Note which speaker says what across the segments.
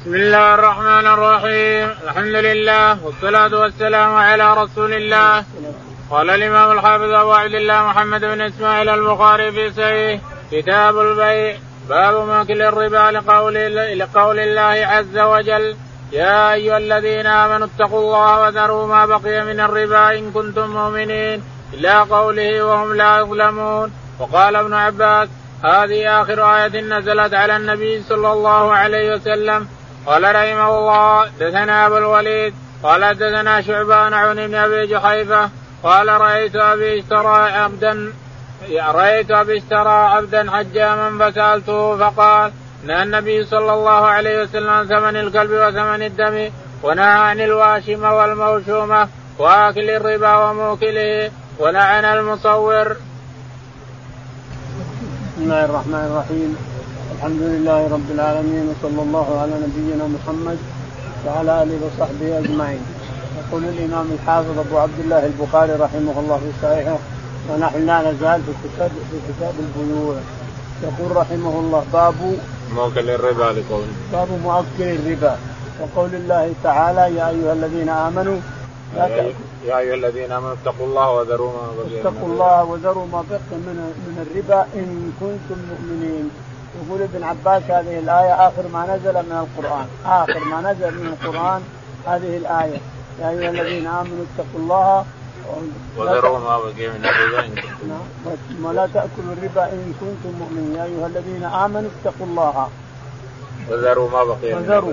Speaker 1: بسم الله الرحمن الرحيم. الحمد لله والصلاة والسلام على رسول الله. قال الإمام الحافظ أبو عبد الله محمد بن إسماعيل البخاري في صحيح كتاب البيع. باب ماكل الربا لقول لقول الله عز وجل. يا أيها الذين آمنوا اتقوا الله وذروا ما بقي من الربا إن كنتم مؤمنين. إلى قوله وهم لا يظلمون. وقال ابن عباس هذه آخر آية نزلت على النبي صلى الله عليه وسلم. قال رحمه الله دثنا أبو الوليد قال دثنا شعبان عن بن أبي جحيفة قال رأيت أبي اشترى عبدا رأيت أبي اشترى عبدا حجاما فسألته فقال نهى النبي صلى الله عليه وسلم ثمن الكلب وثمن الدم ونهى عن الواشم والموشومة وأكل الربا وموكله ولعن المصور.
Speaker 2: بسم الله الرحمن الرحيم الحمد لله رب العالمين وصلى الله على نبينا محمد وعلى آله وصحبه أجمعين. يقول الإمام الحافظ أبو عبد الله البخاري رحمه الله في صحيحه ونحن لا نزال في كتاب في كتاب البيوع. يقول رحمه الله باب
Speaker 1: مؤكل الربا لقول
Speaker 2: باب مؤكل الربا وقول الله تعالى يا أيها الذين آمنوا
Speaker 1: لا يا أيها الذين آمنوا اتقوا الله وذروا ما
Speaker 2: بقي اتقوا الله وذروا ما بقي من من الربا إن كنتم مؤمنين يقول ابن عباس هذه الآية آخر ما نزل من القرآن. آخر ما نزل من القرآن هذه الآية. يا أيها الذين آمنوا اتقوا الله
Speaker 1: وذروا ما بقي من الربا
Speaker 2: ولا تأكلوا الربا إن كنتم مؤمنين. يا أيها الذين آمنوا اتقوا الله.
Speaker 1: وذروا ما بقي
Speaker 2: من وذروا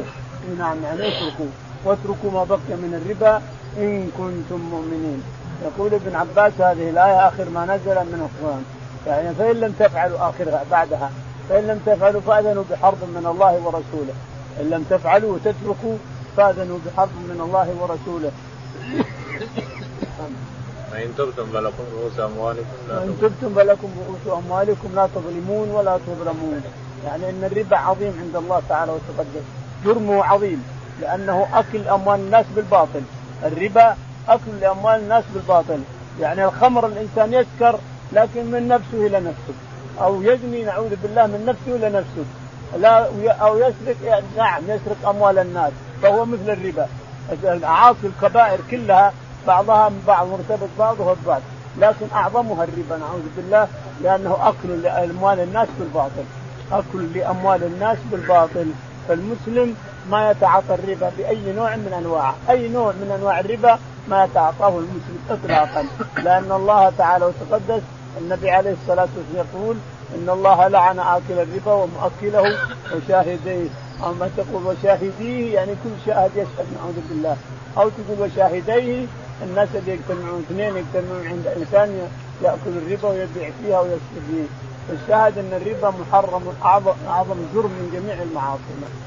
Speaker 2: نعم يعني اتركوا. واتركوا ما بقي من الربا إن كنتم مؤمنين. يقول ابن عباس هذه الآية آخر ما نزل من القرآن. يعني فإن لم تفعلوا آخرها بعدها. فإن لم تفعلوا فأذنوا بحرب من الله ورسوله. إن لم تفعلوا وتتركوا فأذنوا بحرب من الله ورسوله.
Speaker 1: وإن تبتم فلكم رؤوس أموالكم لا
Speaker 2: وإن تبتم فلكم رؤوس أموالكم لا تظلمون ولا تظلمون. يعني أن الربا عظيم عند الله تعالى وتقدس جرمه عظيم لأنه أكل أموال الناس بالباطل. الربا أكل لأموال الناس بالباطل. يعني الخمر الإنسان يسكر لكن من نفسه إلى نفسه. أو يزني نعوذ بالله من نفسه لنفسه لا أو يسرق نعم يسرق أموال الناس. فهو مثل الربا. العاصي الكبائر كلها بعضها من بعض مرتبط بعضها ببعض. لكن أعظمها الربا نعوذ بالله لأنه أكل لأموال الناس بالباطل. أكل لأموال الناس بالباطل. فالمسلم ما يتعاطى الربا بأي نوع من أنواعه، أي نوع من أنواع الربا ما يتعاطاه المسلم اطلاقا، لأن الله تعالى وتقدس النبي عليه الصلاة والسلام يقول إن الله لعن آكل الربا ومؤكله وشاهديه أو ما تقول وشاهديه يعني كل شاهد يشهد نعوذ بالله أو تقول وشاهديه الناس اللي يجتمعون اثنين يجتمعون عند إنسان يأكل الربا ويبيع فيها ويشتري فيه الشاهد إن الربا محرم اعظم أعظم جرم من جميع المعاصي.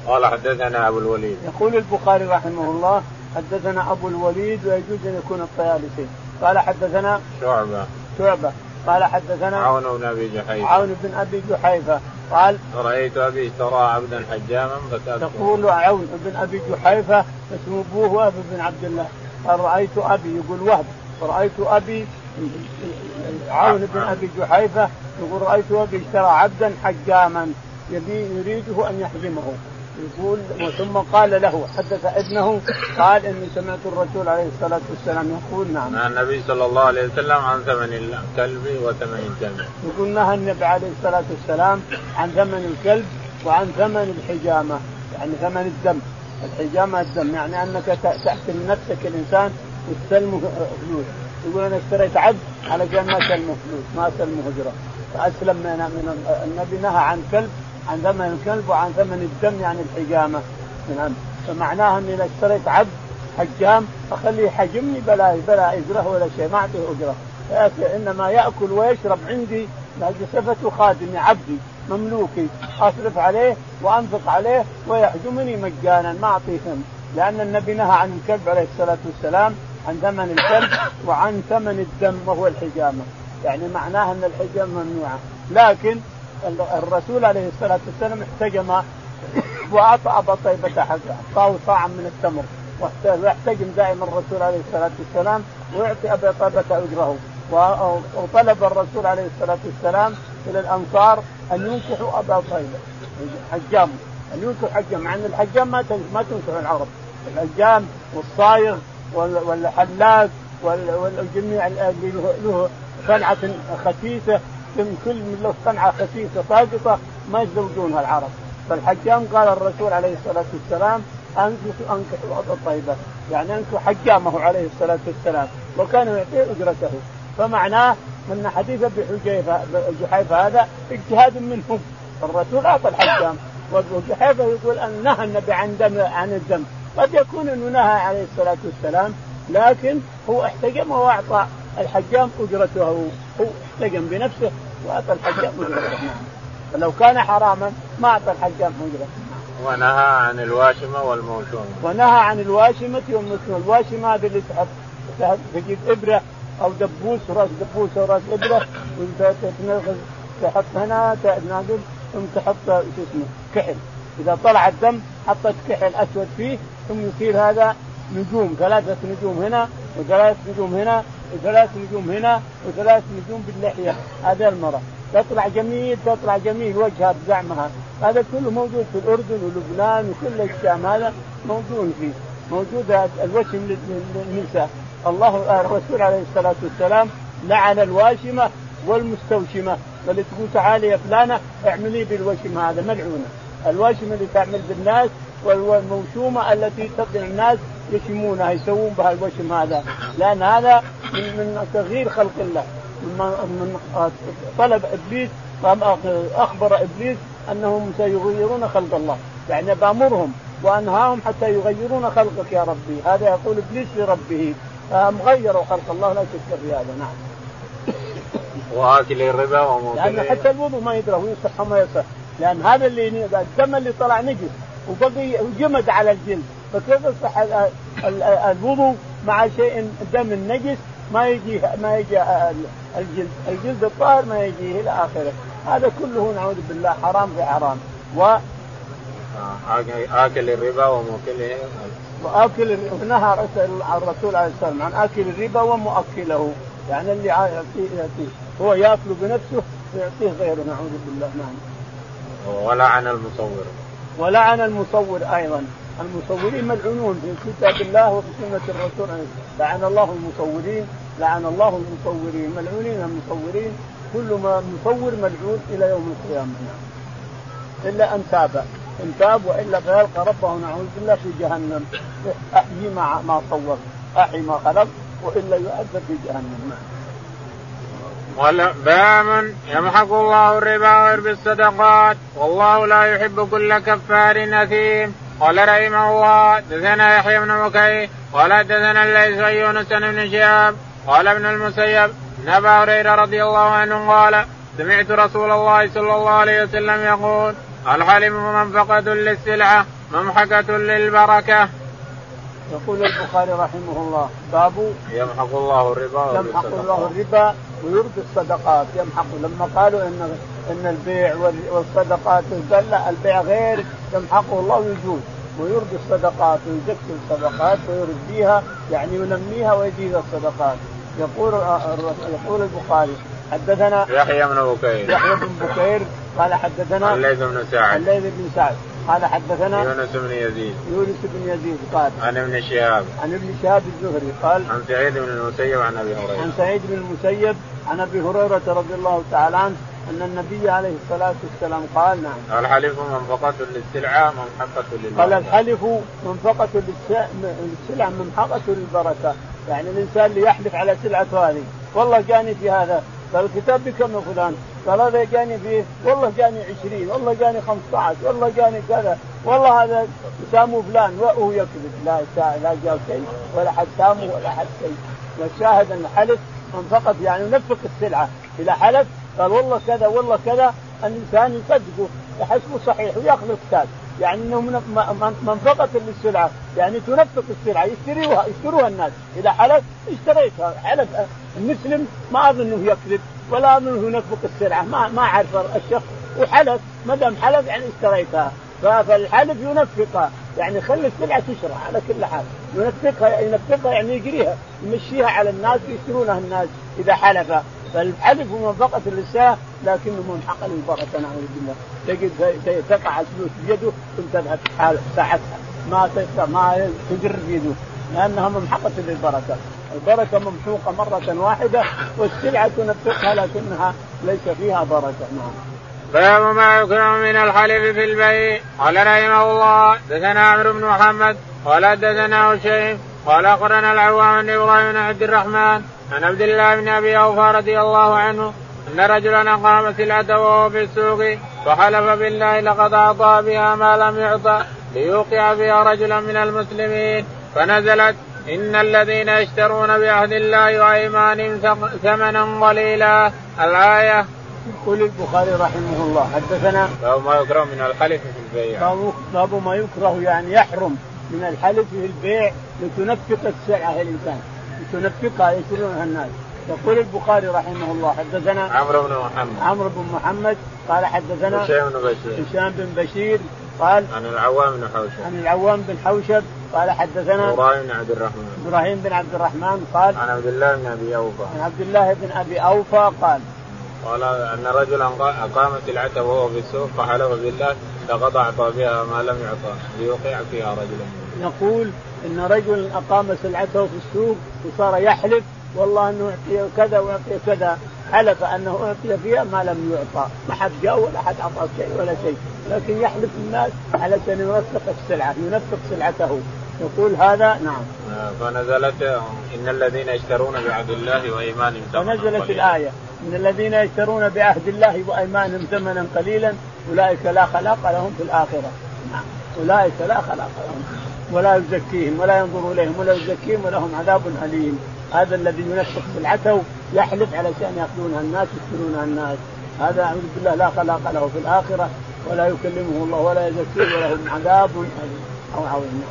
Speaker 1: قال حدثنا أبو الوليد.
Speaker 2: يقول البخاري رحمه الله حدثنا أبو الوليد ويجوز أن يكون الطيالسي. قال حدثنا
Speaker 1: شعبة.
Speaker 2: شعبة قال حدثنا
Speaker 1: عون بن أبي جحيفة.
Speaker 2: عون بن أبي جحيفة. قال
Speaker 1: رأيت أبي اشترى عبدا حجاما
Speaker 2: فسألته. تقول عون بن أبي جحيفة اسمه ابوه وهب بن عبد الله. قال رأيت أبي يقول وهب. رأيت أبي عون بن أبي جحيفة يقول رأيت أبي اشترى عبدا حجاما. يريده أن يحجمه يقول ثم قال له حدث ابنه قال إني سمعت الرسول عليه الصلاة والسلام يقول نعم.
Speaker 1: نهى النبي صلى الله عليه وسلم عن ثمن الكلب وثمن الدم.
Speaker 2: يقول نهى النبي عليه الصلاة والسلام عن ثمن الكلب وعن ثمن الحجامة يعني ثمن الدم. الحجامة الدم يعني أنك تحسن نفسك الإنسان وتسلمه فلوس. يقول أنا اشتريت عبد على ما سلمه فلوس ما سلمه هجرة فأسلم من النبي نهى عن كلب عن ثمن الكلب وعن ثمن الدم يعني الحجامة. نعم. فمعناها أني إذا اشتريت عبد حجام أخليه يحجمني بلا بلا إجرة ولا شيء ما أعطيه أجرة. إنما يأكل ويشرب عندي صفته خادمي عبدي مملوكي. أصرف عليه وأنفق عليه ويحجمني مجانا ما اعطيهم لأن النبي نهى عن الكلب عليه الصلاة والسلام عن ثمن الكلب وعن ثمن الدم وهو الحجامة. يعني معناها أن الحجامة ممنوعة. لكن الرسول عليه الصلاة والسلام احتجم وأعطى أبا طيبة حقه أعطاه صاعا من التمر ويحتجم دائما الرسول عليه الصلاة والسلام ويعطي أبا طيبة أجره. وطلب الرسول عليه الصلاة والسلام إلى الأنصار أن ينكحوا أبا طيبة حجام أن ينكح حجام مع أن الحجام ما ما تنكح العرب الحجام والصايغ والحلاق والجميع اللي له صنعة خسيسة كل من له صنعة خسيسة ساقطة ما يزوجونها العرب. فالحجام قال الرسول عليه الصلاة والسلام أنكحوا أنكحوا الطيبة. يعني أنكحوا حجامه عليه الصلاة والسلام وكان يعطيه أجرته. فمعناه أن حديث أبي جحيفة هذا اجتهاد منهم. الرسول أعطى الحجام. وجحيفة يقول أن نهى النبي عن دم عن الدم. قد يكون أنه نهى عليه الصلاة والسلام لكن هو احتجم وأعطى الحجام اجرته هو احتجم بنفسه واعطى الحجام اجرته فلو كان حراما ما اعطى الحجام اجرته
Speaker 1: ونهى عن الواشمة والموشومة.
Speaker 2: ونهى عن الواشمة والموشومه، الواشمة. هذه اللي تحط تجيب إبرة أو دبوس راس دبوس أو راس إبرة تحط هنا ناقل ثم تحط شو اسمه كحل. إذا طلع الدم حطت كحل أسود فيه ثم يصير هذا نجوم ثلاثة نجوم هنا وثلاث نجوم هنا وثلاث نجوم هنا وثلاث نجوم باللحية. هذا المرأة تطلع جميل تطلع جميل. وجهها بزعمها. هذا كله موجود في الأردن ولبنان وكل الشام. هذا موجود فيه موجود الوشم للنساء الله الرسول عليه الصلاة والسلام لعن الواشمة والمستوشمة. اللي تقول تعالي يا فلانة اعملي بالوشم هذا ملعونة. الواشمة اللي تعمل بالناس والموشومة التي تطلع الناس يشمونها يسوون بها الوشم هذا. لأن هذا من, من تغيير خلق الله. من, من طلب إبليس أخبر إبليس أنهم سيغيرون خلق الله. يعني بأمرهم وأنهاهم حتى يغيرون خلقك يا ربي. هذا يقول إبليس لربه. فهم غيروا خلق الله لا شك في هذا. نعم.
Speaker 1: واكل الربا وموكل
Speaker 2: لأن حتى الوضوء ما يدرى ويصح وما يصح. لأن هذا اللي الدم اللي طلع نجس وبقي وجمد على الجلد. فكيف يصح الوضوء مع شيء دم النجس ما يجي ما يجي الجلد، الجلد الطاهر ما يجي إلى آخره، هذا كله نعوذ بالله حرام في حرام. و
Speaker 1: اكل الربا ومؤكله
Speaker 2: وآكل نهى الرسول عليه الصلاة والسلام عن آكل الربا ومؤكله. يعني اللي يعطيه. هو يأكل بنفسه ويعطيه غيره. نعوذ بالله. نعم.
Speaker 1: ولعن المصور.
Speaker 2: ولعن المصور أيضا. المصورين ملعونون في كتاب الله وفي سنه الرسول. لعن الله المصورين لعن الله المصورين. ملعونين المصورين. كل ما مصور ملعون إلى يوم القيامة. إلا أن تاب. إن تاب وإلا فيلقى ربه نعوذ بالله في جهنم. أحيي ما ما صور. احي ما خلق وإلا يعذب في جهنم.
Speaker 1: باب يمحق الله الربا ويربي الصدقات. والله لا يحب كل كفار أثيم. قال رحمه الله دثنا يحيى بن بكير قال دثنا الليث يونس بن شهاب قال ابن المسيب ان ابا هريرة رضي الله عنه قال سمعت رسول الله صلى الله عليه وسلم يقول الحلم منفقة للسلعة ممحكة للبركة.
Speaker 2: يقول البخاري رحمه الله باب
Speaker 1: يمحق الله الربا
Speaker 2: يمحق الله الربا ويربي الصدقات. يمحق لما قالوا ان إن البيع والصدقات لا البيع غير يمحقه الله ويجوز. ويربي الصدقات ويزكي الصدقات ويربيها يعني ينميها ويزيد الصدقات. يقول يقول البخاري حدثنا
Speaker 1: يحيى بن بكير.
Speaker 2: يحيى بن بكير قال حدثنا
Speaker 1: الليث بن سعد.
Speaker 2: الليث بن سعد قال حدثنا
Speaker 1: يونس بن يزيد.
Speaker 2: يونس بن يزيد قال
Speaker 1: عن ابن شهاب.
Speaker 2: عن ابن شهاب الزهري قال
Speaker 1: عن سعيد بن المسيب عن أبي هريرة.
Speaker 2: عن سعيد بن المسيب عن أبي هريرة رضي الله تعالى عنه أن النبي عليه الصلاة والسلام قال نعم.
Speaker 1: الحلف منفقة للسلعة ممحقة للبركة
Speaker 2: قال الحلف منفقة للسلعة ممحقة للبركة. يعني الإنسان اللي يحلف على سلعته هذه والله جاني في هذا. قال الكتاب بكم يا فلان؟ قال هذا جاني فيه والله جاني 20 والله جاني 15 والله جاني كذا. والله هذا سامو فلان وهو يكذب. لا لا جاء شيء ولا حد سامو ولا حد شيء. والشاهد أن الحلف منفقة يعني ينفق السلعة. إذا حلف قال والله كذا والله كذا. الإنسان يصدقه يحسبه صحيح ويأخذ الكتاب يعني إنه منفقة للسلعة. يعني تنفق السلعة يشتروها يشتروها الناس. إذا حلف اشتريتها. حلف. المسلم ما أظنه يكذب ولا أظنه ينفق السلعة. ما ما أعرف الشخص. وحلف. ما دام حلف يعني اشتريتها. فالحلف ينفقها. يعني خلي السلعة تشرى على كل حال. ينفقها ينفقها يعني يجريها. يمشيها على الناس يشترونها الناس إذا حلف. فالحلف منفقة للسلعة لكنه ممحق للبركه نعوذ بالله تجد تقع الفلوس بيده ثم تذهب ساعتها ما ما تجر بيده لأنها ممحقه للبركة. البركة ممحوقة مرة واحدة والسلعة تنفقها لكنها ليس فيها بركة. نعم.
Speaker 1: باب ما يكره من الحلف في البيع. قال رحمه الله دثنا عمرو بن محمد قال دثنا هشيم قال أخبرنا العوام بن إبراهيم عبد الرحمن عن عبد الله بن أبي أوفى رضي الله عنه أن رجلا اقام سلعته وهو في السوق فحلف بالله لقد أعطى بها ما لم يعطى ليوقع بها رجلا من المسلمين. فنزلت إن الذين يشترون بعهد الله وأيمانهم ثمنا قليلا. الآية.
Speaker 2: يقول البخاري رحمه الله حدثنا
Speaker 1: باب ما يكره من الحلف في البيع.
Speaker 2: باب ما يكره يعني يحرم من الحلف في البيع لتنفق السلعه الإنسان. لتنفقها يشترونها الناس يقول البخاري رحمه الله حدثنا
Speaker 1: عمرو بن محمد.
Speaker 2: عمرو بن محمد قال حدثنا
Speaker 1: هشام بن بشير.
Speaker 2: هشام بن بشير قال
Speaker 1: عن العوام بن حوشب.
Speaker 2: عن العوام بن حوشب قال حدثنا
Speaker 1: إبراهيم بن عبد الرحمن.
Speaker 2: إبراهيم بن عبد الرحمن قال
Speaker 1: عن عبد الله بن أبي أوفى.
Speaker 2: عن عبد الله بن أبي أوفى قال
Speaker 1: قال أن رجلا اقام سلعته وهو في السوق فحلف بالله لقد اعطى بها ما لم يعطى ليوقع فيها رجلا.
Speaker 2: يقول إن رجل أقام سلعته في السوق وصار يحلف والله إنه اعطي كذا واعطي كذا. حلف أنه اعطي فيها ما لم يعطى. ما حد جاء ولا حد أعطاه شيء ولا شيء. لكن يحلف الناس علشان ينفق السلعة ينفق سلعته. يقول هذا نعم.
Speaker 1: فنزلت إن الذين يشترون بعهد الله وإيمانهم
Speaker 2: فنزلت الآية. إن الذين يشترون بعهد الله وإيمانهم ثمنا قليلا أولئك لا خلاق لهم في الآخرة. نعم. أولئك لا خلاق لهم. ولا يزكيهم ولا ينظر إليهم ولا يزكيهم ولهم عذاب أليم. هذا الذي ينفق سلعته يحلف علشان ياخذونها الناس يشترونها الناس. هذا أعوذ بالله لا خلاق له في الآخرة ولا يكلمه الله ولا يزكيه ولهم عذاب أليم. أو عظيم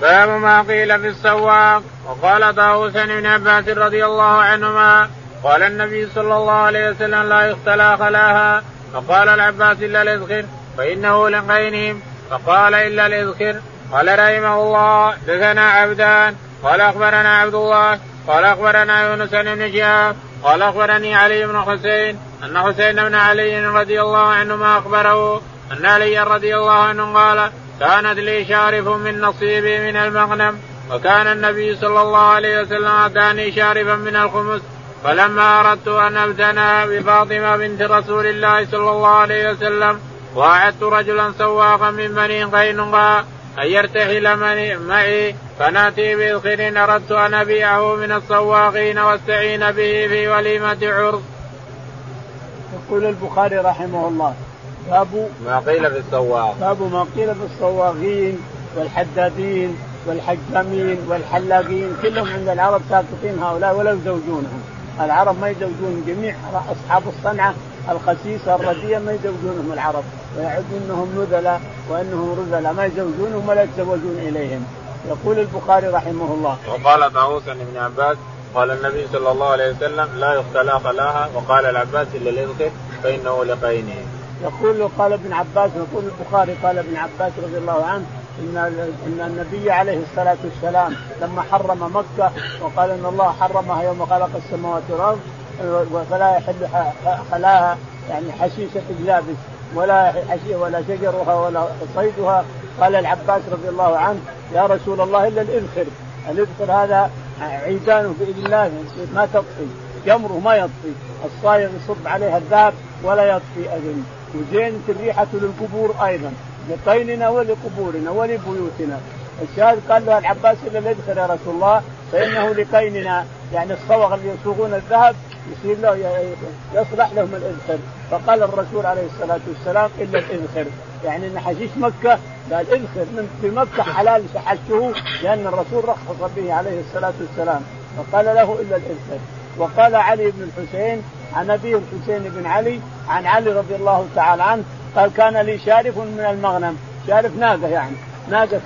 Speaker 1: باب ما قيل في السواق. وقال طاووس بن عباس رضي الله عنهما قال النبي صلى الله عليه وسلم لا يختلى خلاها. فقال العباس إلا الاذخر فإنه لقينهم فقال إلا الاذخر قال رحمه الله دثنا عبدان قال أخبرنا عبد الله قال أخبرنا يونس بن شهاب قال أخبرني علي بن حسين أن حسين بن علي رضي الله عنهما أخبره أن علي رضي الله عنه قال كانت لي شارف من نصيبي من المغنم وكان النبي صلى الله عليه وسلم اتاني شارفا من الخمس فلما أردت أن أبتنى بفاطمة بنت رسول الله صلى الله عليه وسلم واعدت رجلا سواقا من بني قينقاع ان يرتحل معي فنأتي بذخر أردت أن أبيعه من السواقين واستعين به في وليمة عرس.
Speaker 2: يقول البخاري رحمه الله باب
Speaker 1: ما قيل في السواق
Speaker 2: باب ما قيل في السواقين والحدادين والحجامين والحلاقين كلهم عند العرب ساقطين هؤلاء ولا يزوجونهم العرب ما يزوجون جميع أصحاب الصنعة الخسيسه الرديئه ما يزوجونهم العرب ويعدون إنهم نذلاء وإنهم رذلاء ما يزوجونهم ولا يتزوجون إليهم. يقول البخاري رحمه الله.
Speaker 1: وقال طاووس بن عباس قال النبي صلى الله عليه وسلم لا يختلى خلاها وقال العباس إلا ليذكر فإنه لقينه.
Speaker 2: يقول قال ابن عباس يقول البخاري قال ابن عباس رضي الله عنه إن إن النبي عليه الصلاة والسلام لما حرم مكة وقال إن الله حرمها يوم خلق السماوات والأرض فلا يحل خلاها يعني حشيشه اللابس ولا حشيه ولا شجرها ولا صيدها. قال العباس رضي الله عنه يا رسول الله إلا الاذخر الاذخر هذا عيدانه باذن الله ما تطفي. جمره ما يطفي. الصايغ يصب عليها الذهب ولا يطفي أذن. وزينة الريحة للقبور أيضا. لقيننا ولقبورنا ولبيوتنا. الشاهد قال له العباس إلا الاذخر يا رسول الله فإنه لقيننا يعني الصوغ اللي يصوغون الذهب يصير له يصلح لهم الاذخر فقال الرسول عليه الصلاة والسلام الا الاذخر يعني إن حشيش مكة قال اذخر من في مكة حلال حشه لأن الرسول رخص به عليه الصلاة والسلام. فقال له الا الاذخر وقال علي بن الحسين عن ابيه الحسين بن علي عن علي رضي الله تعالى عنه قال كان لي شارف من المغنم. شارف ناقة يعني. ناقة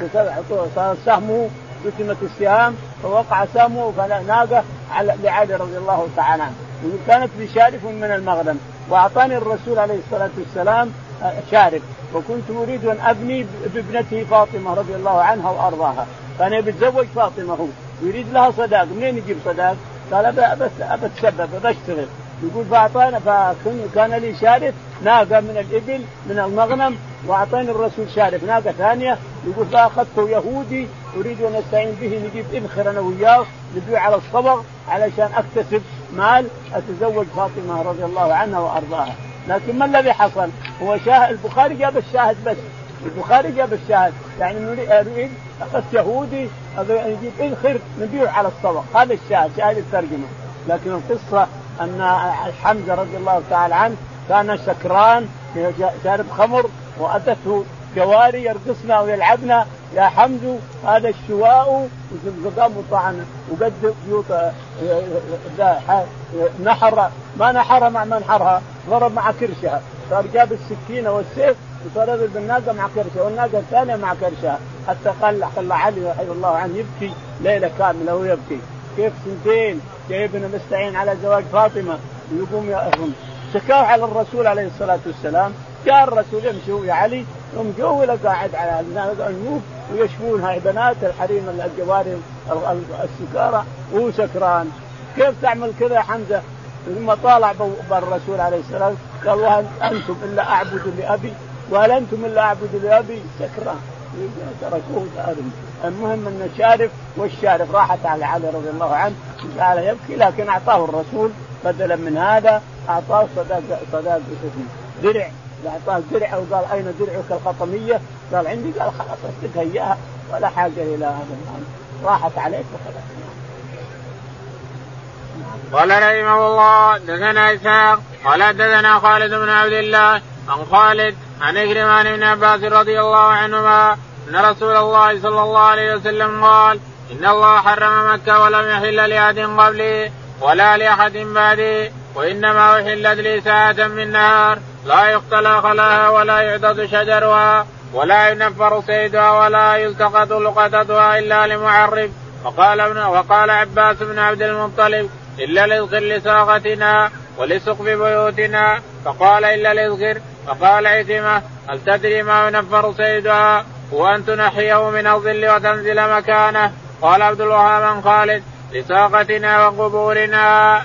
Speaker 2: صار سهمه قسمت السهام فوقع سهمه ناقه على لعلي رضي الله تعالى عنه. وكانت لي شارف من المغنم. وأعطاني الرسول عليه الصلاة والسلام آه، شارف. وكنت أريد أن أبني بابنته فاطمة رضي الله عنها وأرضاها. كان بيتزوج فاطمة هو. يريد لها صداق. منين يجيب صداق؟ قال ابى أتسبب أبى أشتغل. يقول فاعطانا فكان لي شارف ناقة من الإبل من المغنم. وأعطاني الرسول شارف ناقة ثانية. يقول فأخذته يهودي. أريد أن أستعين به نجيب انخر أنا وياه نبيع على الصبغ علشان أكتسب مال أتزوج فاطمة رضي الله عنها وأرضاها. لكن ما الذي حصل؟ هو شاهد البخاري جاب الشاهد بس. البخاري جاب الشاهد. يعني اريد اخذت يهودي يجيب انخر نبيعه على الصبغ هذا الشاهد شاهد الترجمة. لكن القصة أن حمزه رضي الله تعالى عنه كان سكران شارب خمر وأتته جواري يرقصنا ويلعبنا. يا حمزو هذا الشواء وقام وطعن وقد بيوت نحر. ما نحر مع من نحرها ضرب مع كرشها. صار جاب السكينة والسيف وصار يضرب بالناقه مع كرشها والناقة الثانية مع كرشها. حتى قال خلى علي رضي الله عنه يبكي ليلة كاملة وهو يبكي. كيف سنتين جايبنا مستعين على زواج فاطمة ويقوم يأهم شكاه على الرسول عليه الصلاة والسلام. جاء الرسول يمشي يا علي يوم جو ولا قاعد على النوب ويشفون هاي بنات الحريم الجواري السكارى. وهو سكران. كيف تعمل كذا يا حمزة؟ ثم طالع بالرسول عليه السلام قال والله أنتم إلا أعبد لأبي؟ وهل أنتم إلا أعبد لأبي؟ سكران. تركوه المهم أن الشارف والشارف راحت على علي رضي الله عنه جعل يبكي لكن أعطاه الرسول بدلا من هذا أعطاه صداق صداق درع. اعطاه درع وقال أين درعك الخطمية؟ قال عندي قال خلاص اصدقها إياها ولا حاجة إلى هذا راحت عليك وخلاص.
Speaker 1: قال رحمه الله دثنا إسحاق قال دثنا خالد بن عبد الله عن خالد عن إكرمان بن عباس رضي الله عنهما أن رسول الله صلى الله عليه وسلم قال إن الله حرم مكة ولم يحل لأحد قبلي ولا لأحد بعدي وإنما أحلت لي ساعة من نهار. لا يقتل خلاها ولا يعضد شجرها ولا ينفر سيدها ولا يلتقط لقطتها إلا لمعرف. وقال ابن وقال عباس بن عبد المطلب إلا للغر لساقتنا ولسقف بيوتنا. فقال إلا للغر فقال عثمة هل تدري ما ينفر سيدها؟ وأن تنحيه من الظل وتنزل مكانه. قال عبد الوهاب عن خالد لساقتنا وقبورنا.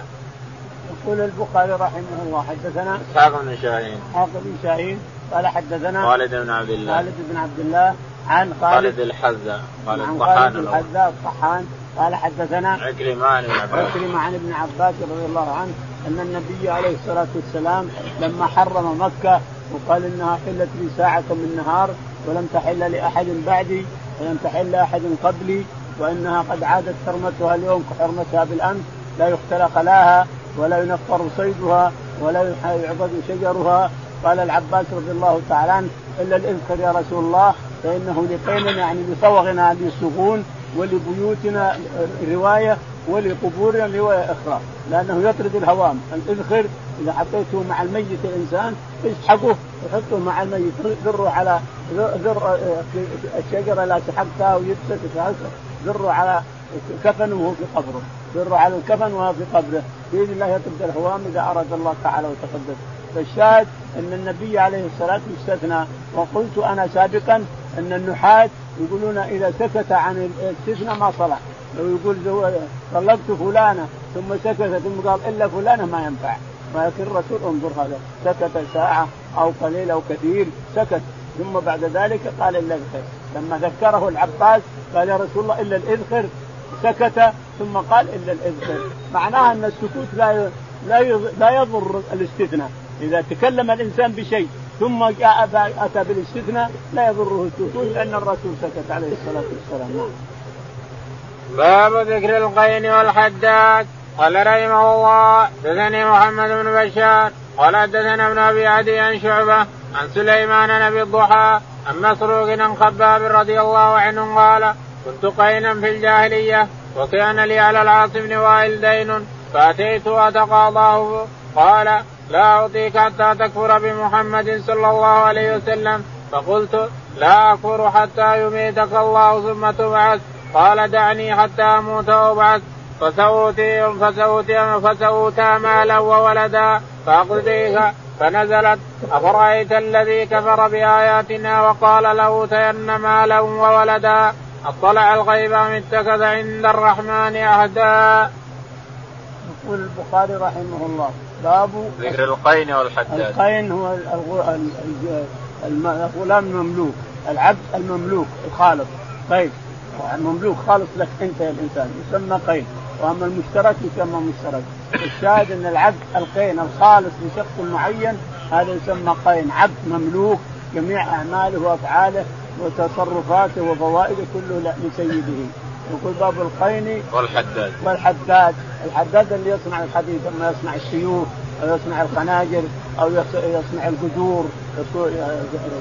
Speaker 2: يقول البخاري رحمه الله حدثنا
Speaker 1: إسحاق بن شاهين.
Speaker 2: إسحاق بن شاهين قال حدثنا
Speaker 1: خالد بن عبد الله.
Speaker 2: خالد بن عبد الله عن
Speaker 1: خالد, الحذاء
Speaker 2: خالد الطحان الحذاء الطحان. قال حدثنا
Speaker 1: عكرمة عن ابن عباس.
Speaker 2: عكرمة عن ابن عباس رضي الله عنه أن النبي عليه الصلاة والسلام لما حرم مكة وقال إنها حلت لي ساعة من نهار ولم تحل لأحد بعدي ولم تحل لأحد قبلي وإنها قد عادت حرمتها اليوم كحرمتها بالأمس لا يختلق خلاها ولا ينفر صيدها ولا يعبد شجرها قال العباس رضي الله تعالى عنه الا الاذكر يا رسول الله فانه لقيمنا يعني لصوغنا للسفون ولبيوتنا روايه ولقبورنا روايه أخرى لأنه يطرد الهوام الاذخر اذا حطيته مع الميت الانسان يسحقه ويحطه مع الميت ذره على ذر الشجره لا سحقتها ويبسط ذره على كفنه وهو في قبره. ذره على الكفن وهو في قبره. بإذن الله يطرد الهوام إذا أراد الله تعالى وتقدس فالشاهد أن النبي عليه الصلاة يستثنى وقلت أنا سابقا أن النحاة يقولون إذا سكت عن الاستثناء ما صلح لو يقول طلقت فلانة ثم سكت ثم قال إلا فلانة ما ينفع. ولكن الرسول انظر هذا. سكت ساعة أو قليل أو كثير سكت. ثم بعد ذلك قال إلا الاذخر لما ذكره العباس قال يا رسول الله إلا الاذخر سكت ثم قال إلا الاذخر معناها أن السكوت لا لا لا يضر الاستثناء. إذا تكلم الإنسان بشيء ثم جاء أتى بالاستثناء لا يضره السكوت لأن الرسول سكت عليه الصلاة والسلام. نعم.
Speaker 1: باب ذكر القين والحداد. قال رحمه الله دثني محمد بن بشار. قال حدثنا ابن أبي عدي عن شعبة عن سليمان نبي الضحى عن مسروق عن خباب رضي الله عنه قال كنت قينا في الجاهلية وكان لي على العاص بن وائل دين فأتيت اتقاضاه قال لا أعطيك حتى تكفر بمحمد صلى الله عليه وسلم. فقلت لا أكفر حتى يميتك الله ثم تبعث. قال دعني حتى أموت وأبعث. فسوتي فسوتي فسوتا مالا وولدا. فأقضيك فنزلت أفرأيت الذي كفر بآياتنا وقال لأوتين مالا وولدا. أطلع الغيب أم اتخذ عند الرحمن عهدا.
Speaker 2: يقول البخاري رحمه الله باب
Speaker 1: ذكر القين والحداد
Speaker 2: القين هو الغلام المملوك العبد المملوك الخالص قين مملوك خالص لك أنت يا الإنسان يسمى قين. وأما المشترك يسمى مشترك. الشاهد أن العبد القين الخالص لشخص معين هذا يسمى قين. عبد مملوك جميع أعماله وأفعاله وتصرفاته وفوائده كله لسيده. يقول باب القين
Speaker 1: والحداد.
Speaker 2: والحداد. الحداد اللي يصنع الحديد أما يصنع السيوف أو يصنع الخناجر أو يصنع القدور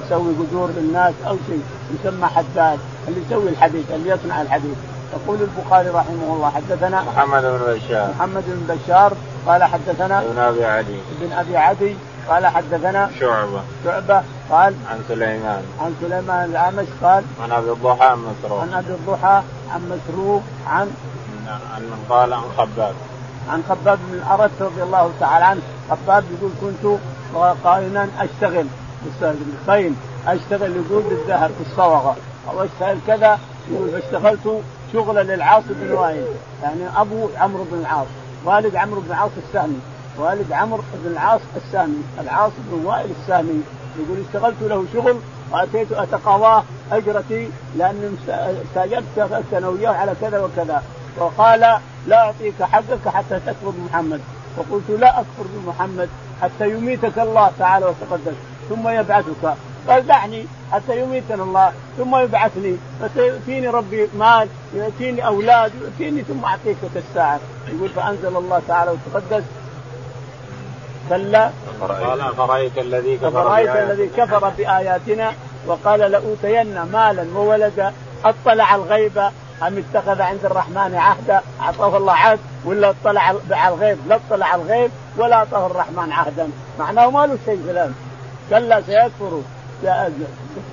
Speaker 2: يسوي قدور للناس أو شيء يسمى حداد اللي يسوي الحديد اللي يصنع الحديد. يقول البخاري رحمه الله حدثنا
Speaker 1: محمد بن بشار.
Speaker 2: محمد بن بشار قال حدثنا
Speaker 1: ابن أبي عدي.
Speaker 2: ابن أبي عدي قال حدثنا
Speaker 1: شعبة.
Speaker 2: شعبة قال
Speaker 1: عن سليمان.
Speaker 2: عن سليمان الأعمش قال
Speaker 1: عن أبي الضحى عن مسروق.
Speaker 2: عن أبي الضحى عن مسروق عن
Speaker 1: عن من قال عن خباب.
Speaker 2: عن خباب بن الأرت رضي الله تعالى عنه. خباب يقول كنت قائما أشتغل بالخيل أشتغل يقول بالذهب في الصوغة. أو أشتغل كذا يقول فاشتغلت شغلا للعاص بن وائل يعني أبو عمرو بن العاص والد عمرو بن العاص السهمي. والد عمرو بن العاص السامي العاص بن وائل السامي يقول اشتغلت له شغل وأتيت أتقاضاه أجرتي لاني استاجرت أنا وياه على كذا وكذا. وقال لا أعطيك حقك حتى تكفر بمحمد. فقلت لا أكفر بمحمد حتى يميتك الله تعالى وتقدس ثم يبعثك. قال دعني حتى يميتنا الله ثم يبعثني. فيأتيني ربي مال يأتيني أولاد يأتيني ثم أعطيك الساعة. يقول فأنزل الله تعالى وتقدس كلا
Speaker 1: قال أفرأيت الذي كفر
Speaker 2: أفرأيت الذي كفر بآياتنا وقال لأوتين مالا وولدا. أطلع الغيب أم اتخذ عند الرحمن عهدا؟ أعطاه الله عهد ولا أطلع على الغيب؟ لا أطلع على الغيب ولا أعطاه الرحمن عهدا. معناه ما له شيء كلام كلا سيكفر.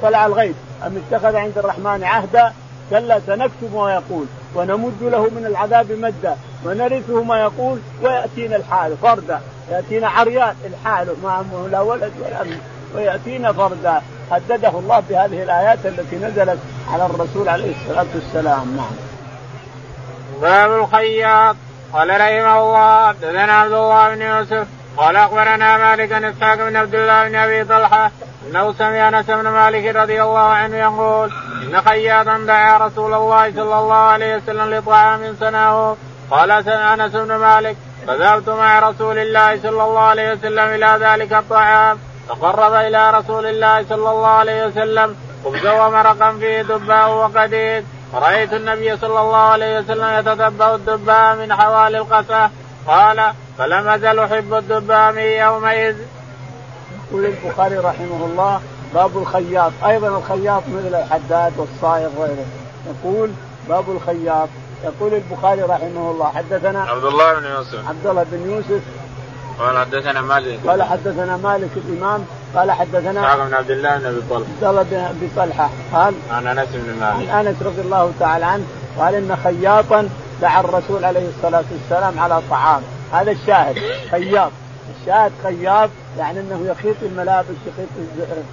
Speaker 2: أطلع الغيب أم اتخذ عند الرحمن عهدا؟ كلا سنكتب ما يقول ونمد له من العذاب مدا. ونرثه ما يقول ويأتينا الحال فردا. يأتينا عريان الحال ما لا ولد ولا أمن ويأتينا فردا. هدده الله بهذه الآيات التي نزلت على الرسول عليه الصلاة والسلام. نعم.
Speaker 1: باب الخياط. قال رحمه الله حدثنا عبد الله بن يوسف. قال أخبرنا مالك بن إسحاق بن عبد الله بن أبي طلحة أنه سمع أنس بن مالك رضي الله عنه يقول إن خياطا دعا رسول الله صلى الله عليه وسلم لطعام صنعه. قال أنس بن مالك فذهبت مع رسول الله صلى الله عليه وسلم إلى ذلك الطعام فقرب إلى رسول الله صلى الله عليه وسلم خبزا ومرقا فيه دباء وقديد فرأيت النبي صلى الله عليه وسلم يتتبع الدباء من حوالي القفا قال فلم أزل أحب الدباء من يومئذ.
Speaker 2: يقول البخاري رحمه الله باب الخياط. أيضا الخياط مثل الحداد والصائغ وغيره. يقول باب الخياط. يقول البخاري رحمه الله حدثنا
Speaker 1: عبد الله بن يوسف.
Speaker 2: عبد الله بن يوسف.
Speaker 1: قال حدثنا مالك.
Speaker 2: قال حدثنا مالك الإمام قال حدثنا
Speaker 1: اسحاق بن عبد الله بن أبي طلحة.
Speaker 2: عبد الله بن أبي طلحة. قال
Speaker 1: عن أنس بن مالك.
Speaker 2: عن أنس رضي الله تعالى عنه قال إن خياطا دعا الرسول عليه الصلاة والسلام على طعام. هذا الشاهد خياط. الشاهد خياط يعني إنه يخيط الملابس يخيط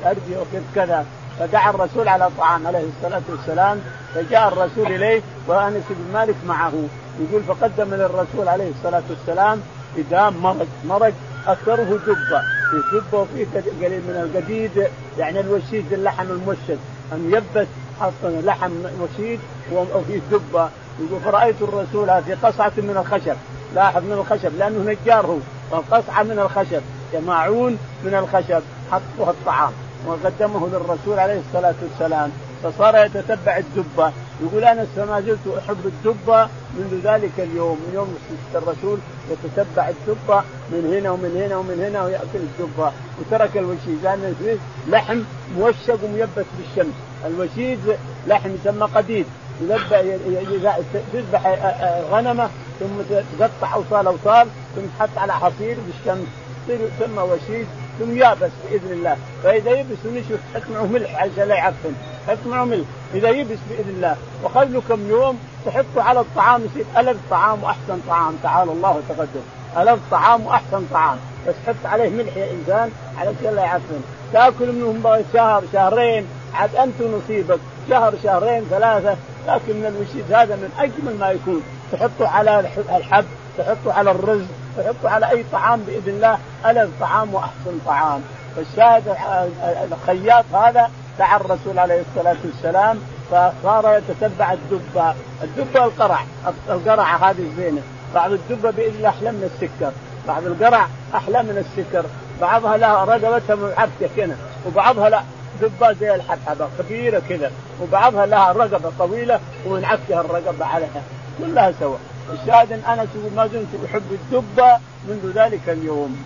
Speaker 2: الارجل يخيط كذا. فدعا الرسول على طعام عليه الصلاة والسلام فجاء الرسول إليه وانس بن مالك معه. يقول فقدم للرسول عليه الصلاة والسلام إدام مرق مرق أكثره دبة في دبة وفيه قليل من القديد يعني الوشيد اللحم الموشد. يبس حط لحم وشيد وفيه دبة يقول فرأيت الرسول في قصعة من الخشب. لاحظ من الخشب لأنه نجار هو. من الخشب. معون من الخشب. حطها الطعام. وقدمه للرسول عليه الصلاة والسلام. فصار يتتبع الدبة. يقول أنا ما زلت أحب الدبة منذ ذلك اليوم. من يوم الرسول يتتبع الدبة من هنا ومن هنا ومن هنا ويأكل الدبة. وترك الوشيد لأن فيه لحم موشق وميبس بالشمس. الوشيد لحم يسمى قديد. تذبح غنمة ثم تقطع أوصال أوصال ثم تحط على حصير بالشمس. يسمى وشيد. ثم يابس بإذن الله. فإذا يبس ونشف حط معه ملح عشان لا يعفن. حط معه ملح. إذا يبس بإذن الله. وخذ كم يوم تحطه على الطعام يصير ألف طعام وأحسن طعام. تعالى الله وتقدم ألف طعام وأحسن طعام. بس حط عليه ملح يا إنسان على لا يعفن. تأكل منهم شهر شهرين. عاد أنت نصيبك. شهر شهرين ثلاثة. لكن من هذا من أجمل ما يكون. تحطه على الحب تحطه على الرز. فيحطوا على أي طعام بإذن الله الف طعام وأحسن طعام. فالشاهد الخياط هذا دعا الرسول عليه الصلاة والسلام فصار يتتبع الدبة، الدبة القرع، القرعه هذه زينة، بعض الدبة بإذن الله أحلى من السكر، بعض القرع أحلى من السكر، بعضها لها رقبتها معبكة كذا، وبعضها لا. دبة زي الحبحبة كبيره كذا، وبعضها لها رقبة طويلة وينعكها الرقبة عليها، كلها سوا. الشاهد ان أنس ما زلت أحب الدبه منذ ذلك اليوم.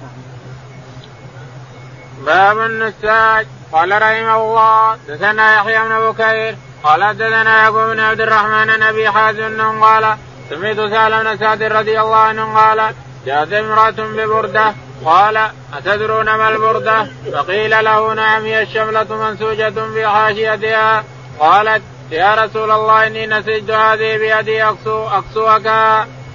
Speaker 1: باب النساج قال رحمه الله دثنا يحيى بن بكير قال دثنا يعقوب بن عبد الرحمن عن أبي حازم قال سمعت سهل بن سعد رضي الله عنه قال جاءت امرأة ببردة قال أتدرون ما البردة؟ فقيل له نعم هي الشملة منسوجة في حاشيتها قالت يا رسول الله إني نسجت هذه بيدي أقسو أقسوك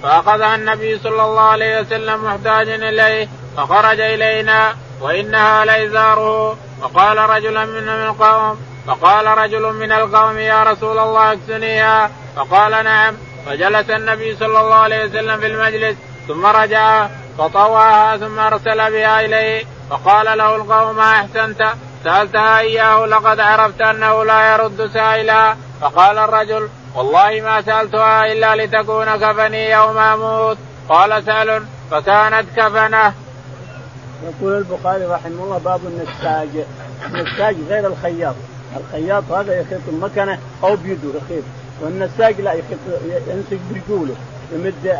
Speaker 1: فأخذها النبي صلى الله عليه وسلم محتاجا إليه فخرج إلينا وإنها لإزاره. فقال رجل من القوم فقال رجل من القوم يا رسول الله اكسنيها. فقال نعم. فجلس النبي صلى الله عليه وسلم في المجلس ثم رجع فطوعها ثم أرسل بها إليه. فقال له القوم ما أحسنت. سألتها إياه لقد عرفت أنه لا يرد سائلا. فقال الرجل والله ما سألتها إلا لتكون كفني يوم أموت. قال سأل فكانت كفنة.
Speaker 2: يقول البخاري رحمه الله باب النساج. النساج غير الخياط. الخياط هذا يخيط المكنة أو بيده يخيط والنساج لا يخيط ينسج برجوله يمد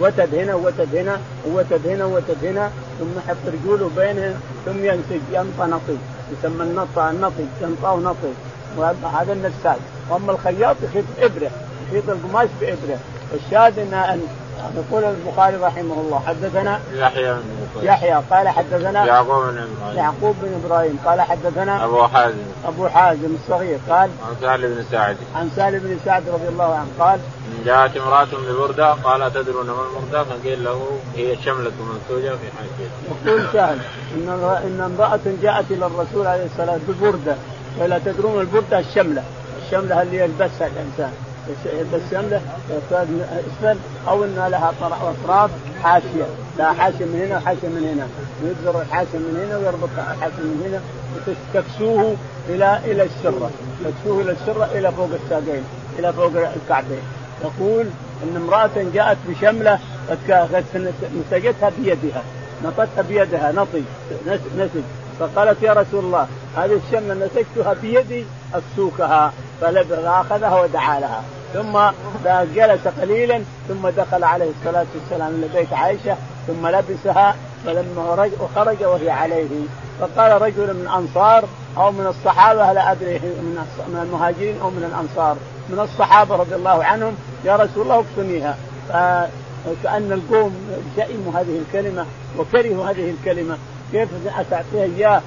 Speaker 2: وتد هنا ووتد هنا ووتد هنا ووتد هنا ثم يحط رجوله بينهم ثم ينسج ينطى نطي يسمى النطى النطي ينطى ونطي هذا النساج. واما الخياط يخيط ابره يخيط القماش بإبرة. الشاهد أن يقول البخاري رحمه الله حدثنا
Speaker 1: يحيى بن
Speaker 2: يحيى قال حدثنا
Speaker 1: يعقوب بن إبراهيم.
Speaker 2: يعقوب بن إبراهيم قال حدثنا
Speaker 1: أبو حازم.
Speaker 2: أبو حازم الصغير قال
Speaker 1: عن سهل بن سعد.
Speaker 2: عن سهل بن سعد رضي الله عنه قال
Speaker 1: جاءت امرأة ببردة قال تدرون ما المردة فقيل له هي الشملة منسوجة في حاشيته.
Speaker 2: يقول سهل إن إن امرأة جاءت إلى الرسول عليه الصلاة والسلام ببردة. ولا تدرون البردة؟ الشملة. الشملة اللي يلبسها الإنسان. بس شمله اسفل أو انها لها اطراف حاشية. لا حاشية من هنا وحاشية من هنا. يجزر الحاشية من هنا ويربط الحاشية من هنا تكسوه إلى إلى السرة. تكسوه إلى السرة إلى فوق الساقين إلى فوق الكعبين. يقول إن امرأة جاءت بشملة قد نسجتها بيدها. نطتها بيدها نطي نسج. فقالت يا رسول الله هذه الشملة نسجتها بيدي أكسوكها فاخذها ودعا لها. ثم جلس قليلا ثم دخل عليه الصلاة والسلام إلى بيت عائشة ثم لبسها فلما خرج وهي عليه. فقال رجل من الانصار أو من الصحابة لا أدري من المهاجرين أو من الأنصار؟ من الصحابة رضي الله عنهم يا رسول الله اكفنيها فكأن القوم شئموا هذه الكلمة وكرهوا هذه الكلمة. كيف تعطيها إياه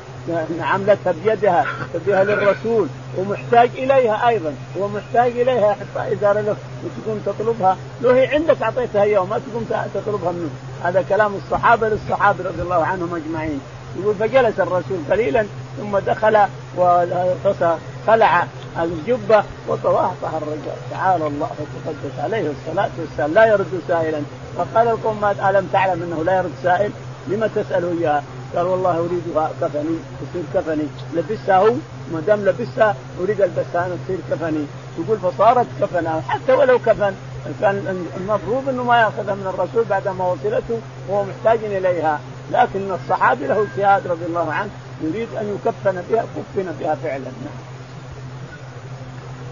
Speaker 2: عملتها بيدها تبيها للرسول ومحتاج إليها أيضا هو محتاج اليها يحط ازار له وتقوم تطلبها. لو هي عندك أعطيتها اياه ما تقوم تطلبها منه. هذا كلام الصحابة للصحابة رضي الله عنهم أجمعين. يقول فجلس الرسول قليلا ثم دخل وخلع الجبة وطواه طهر الرجال. تعالى الله وتقدس عليه الصلاة والسلام. لا يرد سائلا. فقال القوم ألم تعلم أنه لا يرد سائل؟ لما تسأله إياها؟ قال والله اريدها كفني تصير كفني. لبسها هو ما دام لبسها أريد البسها أنا تصير كفني. يقول فصارت كفنا حتى ولو كفن. كان المفروض إنه ما يأخذها من الرسول بعد ما وصلته وهو محتاج إليها. لكن الصحابي له اجتهاد رضي الله عنه يريد أن يكفن بها كفن بها فعلا.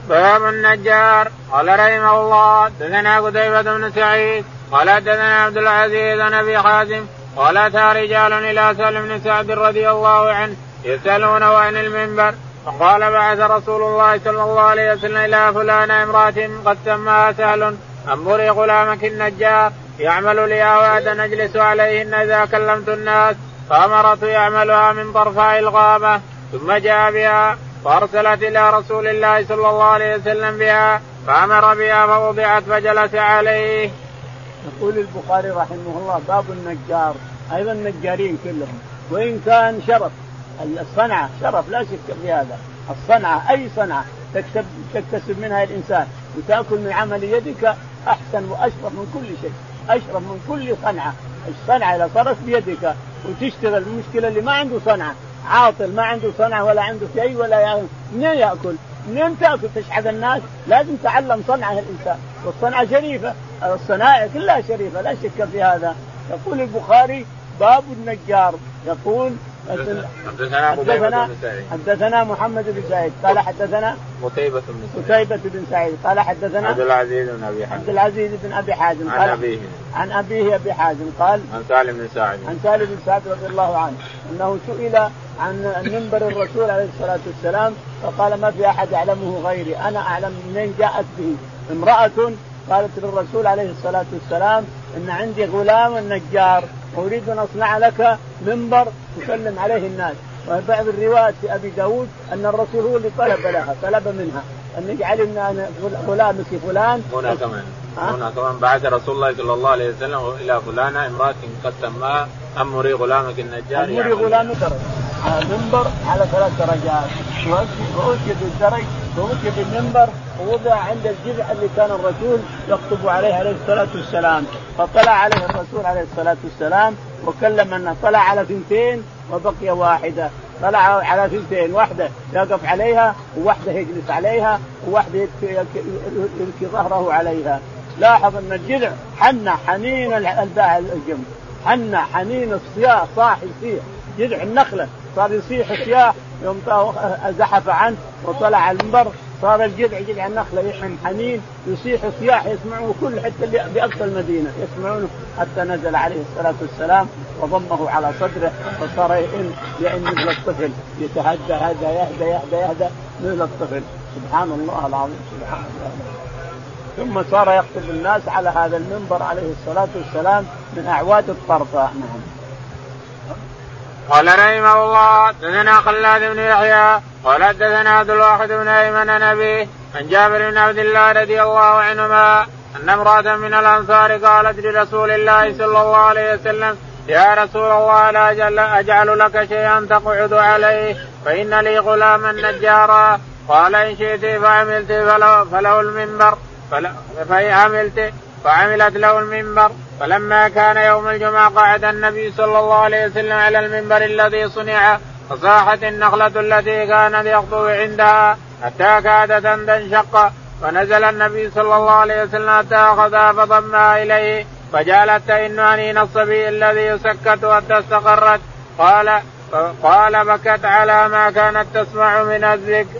Speaker 1: باب النجار. قال رحمه الله دثنا قتيبة بن سعيد قال دثنا عبد العزيز بن أبي حازم قال أتى رجال إلى سالم بن سعد رضي الله عنه يسالونه عن المنبر فقال بعث رسول الله صلى الله عليه وسلم إلى فلان امرأة قد سماها سهل انظري غلامك النجار يعمل لي اواد نجلس عليهن إذا كلمت الناس فأمرت يعملها من طرفاء الغابة ثم جاء بها فأرسلت إلى رسول الله صلى الله عليه وسلم بها فأمر بها فوضعت فجلس عليه.
Speaker 2: يقول البخاري رحمه الله باب النجار. أيضا النجارين كلهم. وإن كان شرف الصنعة شرف لا شك في هذا. الصنعة أي صنعة تكسب تكتسب منها الإنسان. وتأكل من عمل يدك أحسن وأشرف من كل شيء. أشرف من كل صنعة. الصنعة اذا صارت بيدك وتشتغل. المشكلة اللي ما عنده صنعة. عاطل ما عنده صنعة ولا عنده شيء ولا يأكل منين يأكل؟ منين تأكل؟ تشحذ الناس؟ لازم تعلم صنعة الإنسان. والصنعة شريفة. الصنائع كلها شريفة لا شك في هذا. يقول البخاري باب النجار. يقول
Speaker 1: حدثنا حدثنا
Speaker 2: حدثنا محمد بن سعيد. قال حدثنا
Speaker 1: قتيبة بن
Speaker 2: سعيد. قتيبة بن سعيد. قال حدثنا
Speaker 1: عبد العزيز بن أبي حازم.
Speaker 2: عبد العزيز بن أبي حازم.
Speaker 1: عن أبيه.
Speaker 2: عن أبيه أبي حازم. قال
Speaker 1: عن سالم بن سعد.
Speaker 2: عن سالم بن سعد رضي الله عنه. أنه سئل عن منبر الرسول عليه الصلاة والسلام فقال ما في أحد يعلمه غيري. أنا أعلم منين جاءت به. امرأة قالت للرسول عليه الصلاة والسلام إن عندي غلام النجار أريد أن أصنع لك منبر تسلم عليه الناس. وبعض الروايات في أبي داود أن الرسول هو اللي طلب لها طلب منها. أن يجعل غلامك فلان.
Speaker 1: هنا كمان. هنا كمان بعث رسول الله صلى الله عليه وسلم إلى فلانة امرأة قد سماها أمري غلامك النجار.
Speaker 2: أمري يعني غلامك. منبر على ثلاث درجات. وأوتي بالدرج وأوتي بالمنبر ووضع عند الجذع اللي كان الرسول يخطب عليه عليه الصلاة والسلام. فطلع عليه الرسول عليه الصلاة والسلام وكلم أنه طلع على ثنتين وبقي واحدة. طلع على ثنتين واحدة يقف عليها وواحدة يجلس عليها وواحدة يلقي ظهره عليها. لاحظ أن الجذع حنى حنين الجنب حنى حنين الصياح صاح يصيح جذع النخلة. صار يصيح صياح يوم زحف عنه وطلع على المنبر صار الجذع جذع النخلة يحن حنين يصيح صياح يسمعه كل حتى اللي باقصى المدينة يسمعونه. حتى نزل عليه الصلاة والسلام وضمه على صدره فصار يئن يئن مثل الطفل يتهدى هذا يهدى يهدى يهدى مثل الطفل. سبحان الله العظيم سبحان الله. ثم صار يخطب الناس على هذا المنبر عليه الصلاة والسلام من اعواد الطرفة. نعم.
Speaker 1: قال رحمه الله دثنا خلاد بن يحيى قال حدثنا عبد الواحد بن أيمن نبي عن جابر بن عبد الله رضي الله عنهما أن امرأة من الأنصار قالت لرسول الله صلى الله عليه وسلم يا رسول الله لا أجعل, أجعل لك شيئا تقعد عليه فإن لي غلاما نجارا. قال إن شئت فعملت فله, فله المنبر فإن عملت فعملت له المنبر. فلما كان يوم الجمعة قعد النبي صلى الله عليه وسلم على المنبر الذي صنع فصاحت النخلة التي كان يخطب عندها حتى كادت أن تنشق. فنزل النبي صلى الله عليه وسلم حتى أخذها فضمها إليه. فجعلت تئن أنين الصبي الذي يسكت حتى استقرت. قال قال بكت على ما كانت تسمع من الذكر.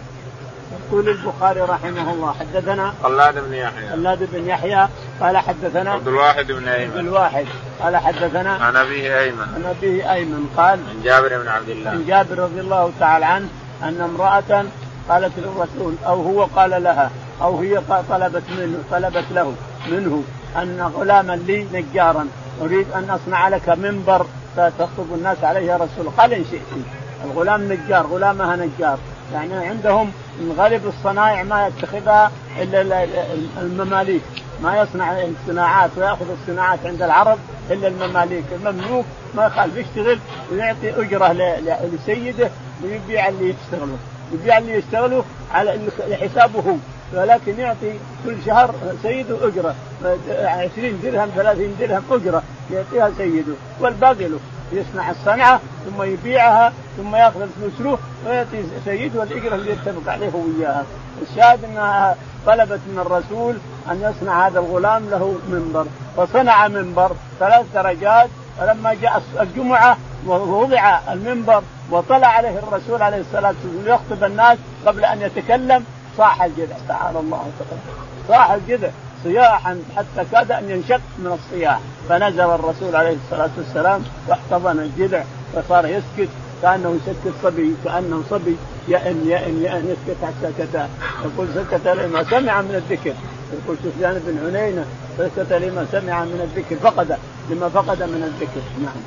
Speaker 2: يقول البخاري رحمه الله حدثنا
Speaker 1: خلاد بن يحيى.
Speaker 2: خلاد بن يحيى قال حدثنا
Speaker 1: عبد الواحد بن أيمن.
Speaker 2: عبد الواحد قال حدثنا
Speaker 1: عن أبيه أيمن.
Speaker 2: عن أبيه أيمن قال
Speaker 1: عن جابر بن عبد الله.
Speaker 2: عن جابر رضي الله تعالى عنه أن امرأة قالت للرسول أو هو قال لها أو هي طلبت منه طلبت له منه أن غلاما لي نجارا أريد أن أصنع لك منبر تخطب الناس عليه يا رسول قال إن شئت. الغلام نجار غلامها نجار. يعني عندهم من غالب الصنائع ما يتخذها إلا المماليك. ما يصنع الصناعات ويأخذ الصناعات عند العرب إلا المماليك. المملوك ما يخالف يشتغل ويعطي أجرة لسيده ويبيع اللي يشتغلوا يبيع اللي يشتغلوا على حسابه ولكن يعطي كل شهر سيده أجرة. 20 درهم 30 درهم أجرة يعطيها سيده. والباقي له. يصنع الصنعة ثم يبيعها ثم يأخذ الفلوس له ويعطي سيده الإجرة اللي يتفق عليه وياها. الشاهد أنها طلبت من الرسول أن يصنع هذا الغلام له منبر فصنع منبر ثلاث درجات. فلما جاء الجمعة ووضع المنبر وطلع عليه الرسول عليه الصلاة والسلام ليخطب الناس قبل أن يتكلم صاح الجذع تعالى الله صاح الجذع صياحا حتى كاد أن ينشق من الصياح. فنزل الرسول عليه الصلاة والسلام واحتضن الجذع فصار يسكت كأنه يسكت صبي كأنه صبي يئن يئن يئن يسكت حتى سكت يقول سكت لما سمع من الذكر. يقول سفيان بن عيينه سكت لما سمع من الذكر فقد لما فقد من الذكر. نعم.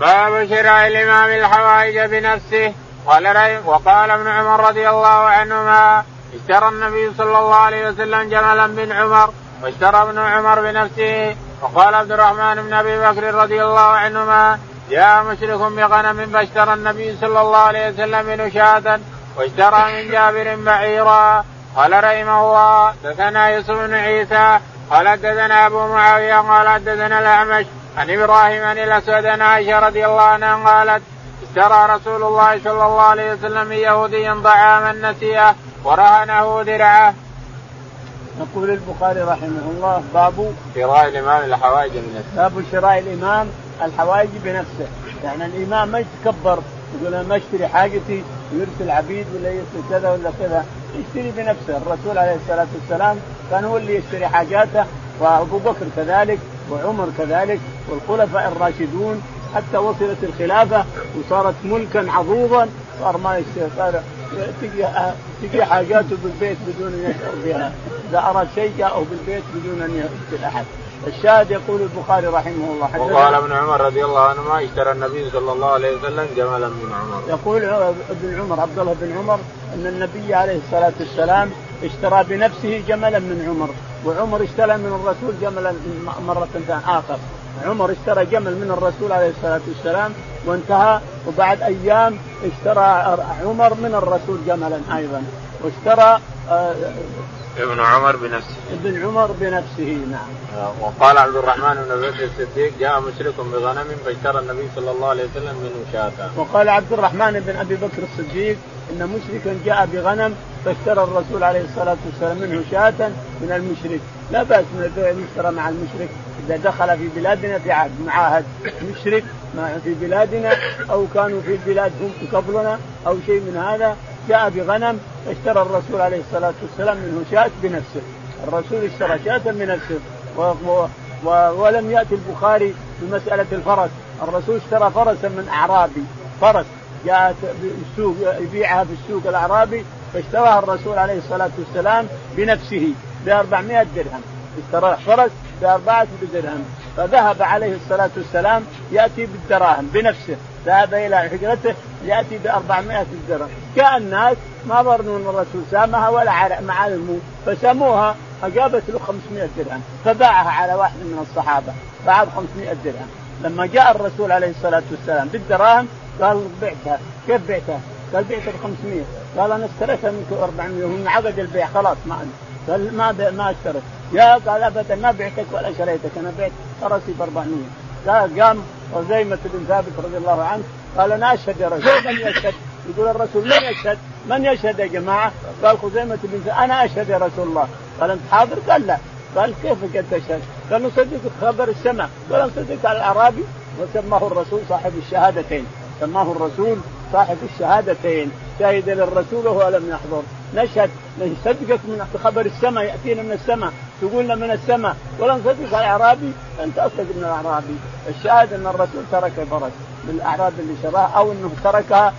Speaker 1: باب شراء الإمام الحوائج بنفسه. قال وقال ابن عمر رضي الله عنهما اشترى النبي صلى الله عليه وسلم جملا بن عمر. واشترى ابن عمر بنفسه وقال عبد الرحمن بن أبي بكر رضي الله عنهما جاء مشرك بغنم فاشترى النبي صلى الله عليه وسلم منه شاة واشترى من جابر بعيرا قال رحمه الله دثنا يوسف بن عيسى قال حدثنا أبو معاوية قال حدثنا الأعمش عن إبراهيم عن الأسود عن عائشة رضي الله عنها قالت اشترى رسول الله صلى الله عليه وسلم من يهودي طعاما نسيه ورهنه درعة.
Speaker 2: يقول البخاري رحمه الله باب
Speaker 1: شراء الإمام الحوائج بنفسه.
Speaker 2: باب شراء الإمام الحوائج بنفسه، يعني الإمام ما يتكبر يقول أنا ما أشتري حاجتي ويرسل عبيد ولا يرسل كذا ولا كذا، يشتري بنفسه، الرسول عليه الصلاة والسلام كان هو اللي يشتري حاجاته وأبو بكر كذلك وعمر كذلك والخلفاء الراشدون. حتى وصلت الخلافة وصارت ملكا عظوظا صار ما صار تجي تجي حاجاته بالبيت بدون أن يشعر بها. إذا أراد شيء جاءه بالبيت بدون أن يرسل احد الشاهد يقول البخاري رحمه الله.
Speaker 1: وقال ابن عمر رضي الله عنهما اشترى النبي صلى الله عليه وسلم جملا من عمر.
Speaker 2: يقول ابن عمر عبد الله بن عمر أن النبي عليه الصلاة والسلام اشترى بنفسه جملا من عمر. وعمر اشترى من الرسول جملا مرة آخر. عمر اشترى جمل من الرسول عليه الصلاة والسلام وانتهى. وبعد أيام اشترى عمر من الرسول جملا أيضا واشترى
Speaker 1: آه، ابن عمر بنفسه.
Speaker 2: ابن عمر بنفسه نعم.
Speaker 1: وقال عبد الرحمن بن أبي بكر الصديق جاء مشرك بغنم فاشترى النبي صلى الله عليه وسلم منه شاة.
Speaker 2: وقال عبد الرحمن بن أبي بكر الصديق إن مشركا جاء بغنم فاشترى الرسول عليه الصلاة والسلام منه شاة من المشرك. لا بأس من يشترى مع المشرك إذا دخل في بلادنا في عهد معاهد مشرك في بلادنا أو كانوا في البلاد هم قبلنا أو شيء من هذا جاء بغنم اشترى الرسول عليه الصلاة والسلام منه شاة بنفسه. الرسول اشترى شاة بنفسه. و... و... و... ولم يأتي البخاري بمسألة الفرس. الرسول اشترى فرسا من أعرابي. فرس. جاءت بالسوق يبيعها في السوق الأعرابي فاشتراها الرسول عليه الصلاة والسلام بنفسه ب 400 درهم. اشترى فرس ب 400 درهم. فذهب عليه الصلاة والسلام يأتي بالدراهم بنفسه ذهب إلى حجرته يأتي ب 400 درهم. جاء الناس ما ظنوا أن الرسول سامها ولا معلمه فسموها فجابت له 500 درهم فباعها على واحد من الصحابة باعها ب 500 درهم. لما جاء الرسول عليه الصلاة والسلام بالدراهم قال بعتها كيف بعتها؟ قال بعتها ب 500 قال أنا اشتريتها منك 400 ومن عقد البيع خلاص ما قال ما ما اشتريت. يا قال أبدا ما بعتك ولا شريتك أنا بعت فرسي ب 400 قال قام خزيمة بن ثابت رضي الله عنه قال أنا أشهد يا رسول من يشهد؟ يقول الرسول من يشهد؟ من يشهد يا جماعة؟ قال خزيمة بن ثابت. أنا أشهد يا رسول الله. قال أنت حاضر؟ قال لا. قال كيف قد تشهد؟ قال نصدق خبر السماء. قال نصدق على الأعرابي. وسماه الرسول صاحب الشهادتين. سماه الرسول صاحب الشهادتين. شهد للرسول وهو لم يحضر. نشهد. نصدقك من خبر السماء يأتينا من السماء. تقول لنا من السماء. ولا نصدق الأعرابي انت اصدق من الأعرابي. الشاهد أن الرسول ترك الفرس للاعراب اللي شراها أو إنه تركها